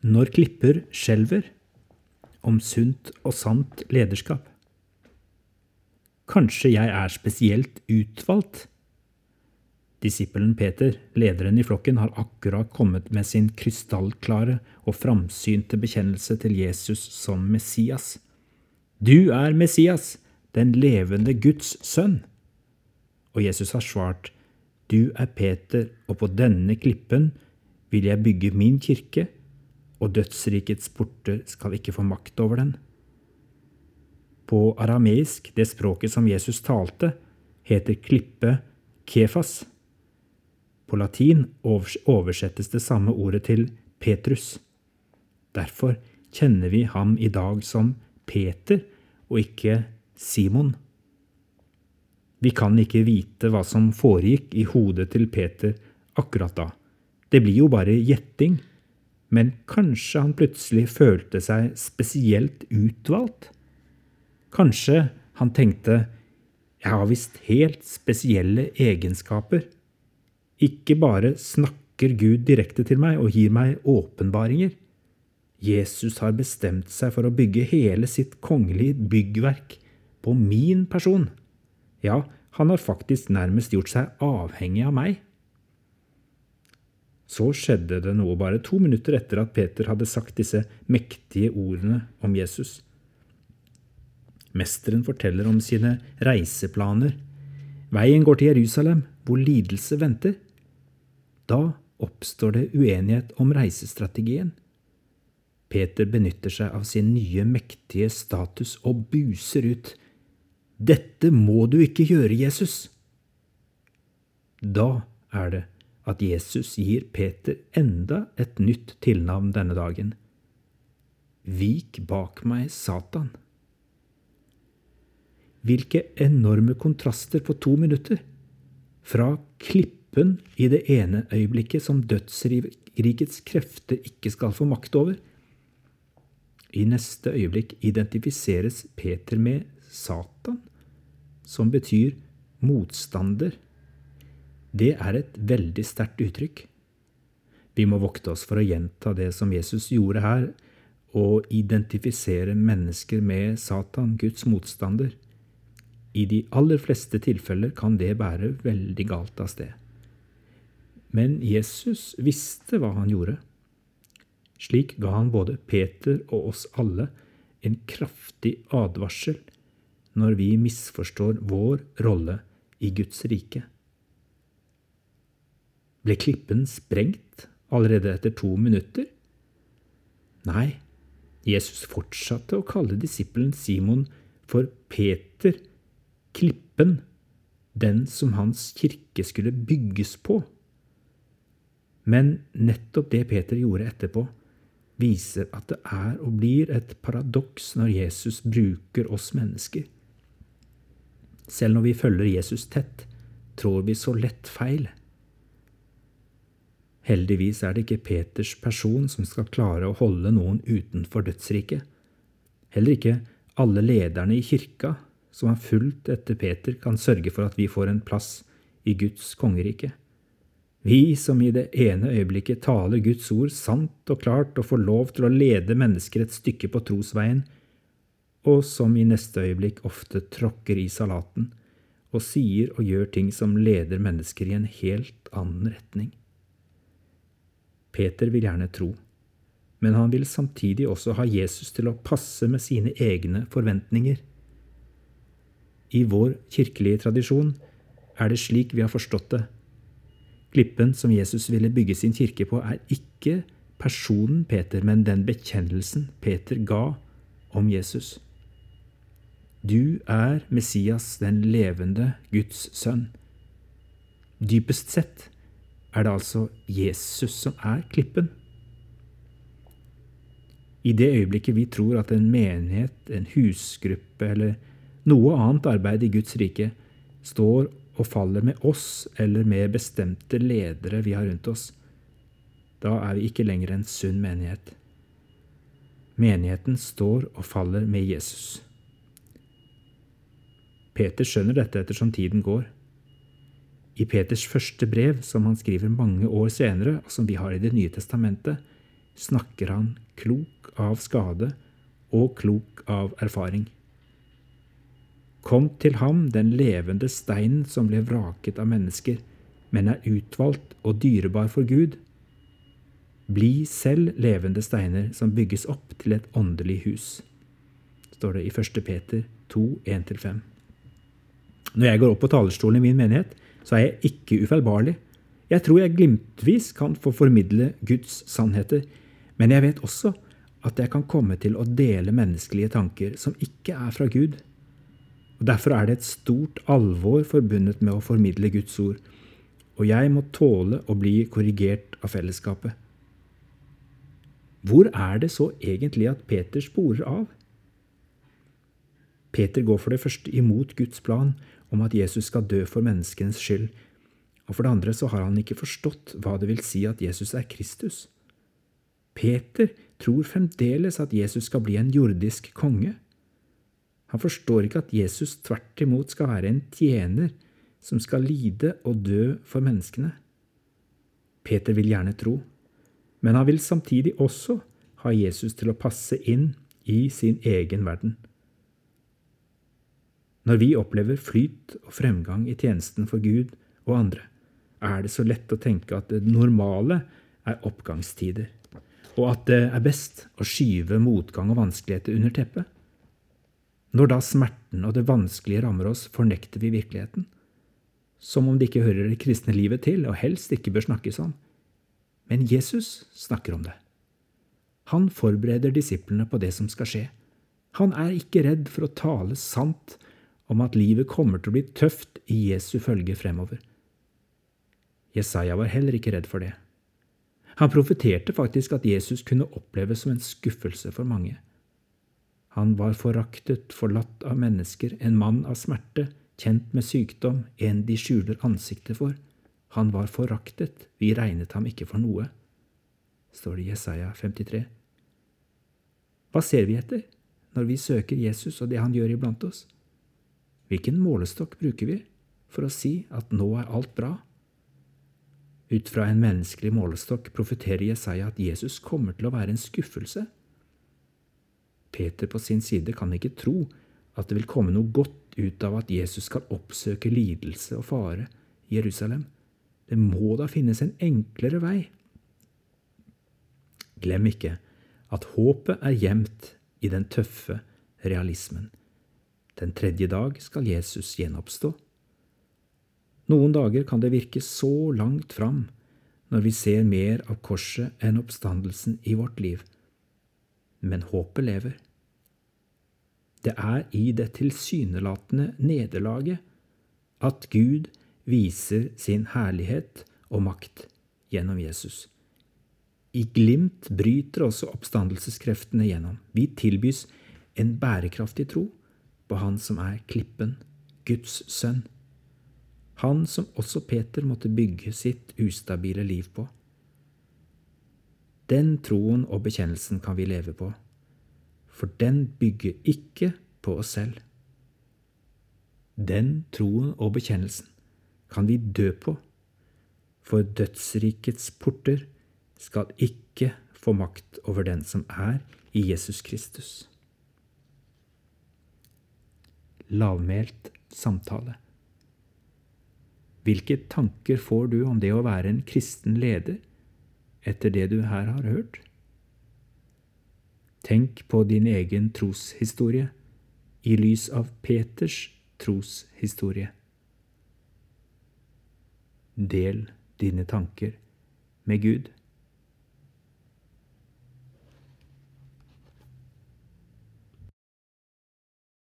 Når klipper skjelver, om sunt og sant lederskap. Kanskje jeg er spesielt utvalgt? Disippelen Peter, lederen i flokken, har akkurat kommet med sin krystallklare og framsynte bekjennelse til Jesus som Messias. Du er Messias, den levende Guds sønn. Og Jesus har svart, Du er Peter, og på denne klippen vil jeg bygge min kirke, og dødsrikets porter skal ikke få makt over den. På arameisk, det språket som Jesus talte, heter klippe kefas. På latin oversettes det samme ordet til Petrus. Derfor kjenner vi ham i dag som Peter og ikke Simon. Vi kan ikke vite hva som foregikk i hodet til Peter akkurat da. Det blir jo bare gjetting. Men kanskje han plutselig følte seg spesielt utvalgt? Kanskje han tenkte jeg har visst helt spesielle egenskaper. Ikke bare snakker Gud direkte til meg og gir meg åpenbaringer. Jesus har bestemt seg for å bygge hele sitt kongelige byggverk på min person. Ja, han har faktisk nærmest gjort seg avhengig av meg. Så skjedde det noe bare to minutter etter at Peter hadde sagt disse mektige ordene om Jesus. Mesteren forteller om sine reiseplaner. Veien går til Jerusalem, hvor lidelse venter. Da oppstår det uenighet om reisestrategien. Peter benytter seg av sin nye mektige status og buser ut. Dette må du ikke gjøre, Jesus! Da er det at Jesus gir Peter enda et nytt tilnavn denne dagen. Vik bak meg, Satan. Hvilke enorme kontraster på to minutter! Fra klippen i det ene øyeblikket som dødsrikets krefter ikke skal få makt over. I neste øyeblikk identifiseres Peter med Satan, som betyr motstander. Det er et veldig sterkt uttrykk. Vi må vokte oss for å gjenta det som Jesus gjorde her, og identifisere mennesker med Satan, Guds motstander. I de aller fleste tilfeller kan det bære veldig galt av sted. Men Jesus visste hva han gjorde. Slik ga han både Peter og oss alle en kraftig advarsel når vi misforstår vår rolle i Guds rike. Ble klippen sprengt allerede etter to minutter? Nei, Jesus fortsatte å kalle disippelen Simon for Peter, klippen, den som hans kirke skulle bygges på. Men nettopp det Peter gjorde etterpå, viser at det er og blir et paradoks når Jesus bruker oss mennesker. Selv når vi følger Jesus tett, trår vi så lett feil. Heldigvis er det ikke Peters person som skal klare å holde noen utenfor dødsriket. Heller ikke alle lederne i kirka som har fulgt etter Peter, kan sørge for at vi får en plass i Guds kongerike. Vi som i det ene øyeblikket taler Guds ord sant og klart og får lov til å lede mennesker et stykke på trosveien, og som i neste øyeblikk ofte tråkker i salaten og sier og gjør ting som leder mennesker i en helt annen retning. Peter vil gjerne tro, men han vil samtidig også ha Jesus til å passe med sine egne forventninger. I vår kirkelige tradisjon er det slik vi har forstått det Klippen som Jesus ville bygge sin kirke på, er ikke personen Peter, men den bekjennelsen Peter ga om Jesus. Du er Messias, den levende Guds sønn. Dypest sett er det altså Jesus som er klippen. I det øyeblikket vi tror at en menighet, en husgruppe eller noe annet arbeid i Guds rike står og faller med oss eller med bestemte ledere vi har rundt oss, da er vi ikke lenger en sunn menighet. Menigheten står og faller med Jesus. Peter skjønner dette ettersom tiden går. I Peters første brev, som han skriver mange år senere, og som vi har i Det nye testamentet, snakker han klok av skade og klok av erfaring. Kom til ham, den levende steinen som ble vraket av mennesker, men er utvalgt og dyrebar for Gud. Bli selv levende steiner som bygges opp til et åndelig hus, står det i 1. Peter 2, 1-5. Når jeg går opp på talerstolen i min menighet, så er jeg ikke ufeilbarlig. Jeg tror jeg glimtvis kan få formidle Guds sannheter, men jeg vet også at jeg kan komme til å dele menneskelige tanker som ikke er fra Gud. Og Derfor er det et stort alvor forbundet med å formidle Guds ord, og jeg må tåle å bli korrigert av fellesskapet. Hvor er det så egentlig at Peter sporer av? Peter går for det første imot Guds plan om at Jesus skal dø for menneskenes skyld, og for det andre så har han ikke forstått hva det vil si at Jesus er Kristus. Peter tror fremdeles at Jesus skal bli en jordisk konge. Han forstår ikke at Jesus tvert imot skal være en tjener som skal lide og dø for menneskene. Peter vil gjerne tro, men han vil samtidig også ha Jesus til å passe inn i sin egen verden. Når vi opplever flyt og fremgang i tjenesten for Gud og andre, er det så lett å tenke at det normale er oppgangstider og at det er best å skyve motgang og vanskeligheter under teppet. Når da smerten og det vanskelige rammer oss, fornekter vi virkeligheten, som om det ikke hører det kristne livet til og helst ikke bør snakkes om. Men Jesus snakker om det. Han forbereder disiplene på det som skal skje. Han er ikke redd for å tale sant om at livet kommer til å bli tøft i Jesu følge fremover. Jesaja var heller ikke redd for det. Han profeterte faktisk at Jesus kunne oppleves som en skuffelse for mange. Han var foraktet, forlatt av mennesker, en mann av smerte, kjent med sykdom, en de skjuler ansiktet for. Han var foraktet, vi regnet ham ikke for noe, står det i Jesaja 53. Hva ser vi etter når vi søker Jesus og det han gjør iblant oss? Hvilken målestokk bruker vi for å si at nå er alt bra? Ut fra en menneskelig målestokk profeterer Jesaja at Jesus kommer til å være en skuffelse. Peter på sin side kan ikke tro at det vil komme noe godt ut av at Jesus skal oppsøke lidelse og fare i Jerusalem. Det må da finnes en enklere vei. Glem ikke at håpet er gjemt i den tøffe realismen. Den tredje dag skal Jesus gjenoppstå. Noen dager kan det virke så langt fram når vi ser mer av korset enn oppstandelsen i vårt liv. Men håpet lever. Det er i det tilsynelatende nederlaget at Gud viser sin herlighet og makt gjennom Jesus. I glimt bryter også oppstandelseskreftene gjennom. Vi tilbys en bærekraftig tro på Han som er klippen, Guds sønn han som også Peter måtte bygge sitt ustabile liv på. Den troen og bekjennelsen kan vi leve på, for den bygger ikke på oss selv. Den troen og bekjennelsen kan vi dø på, for dødsrikets porter skal ikke få makt over den som er i Jesus Kristus. Lavmælt samtale. Hvilke tanker får du om det å være en kristen leder etter det du her har hørt? Tenk på din egen troshistorie i lys av Peters troshistorie. Del dine tanker med Gud.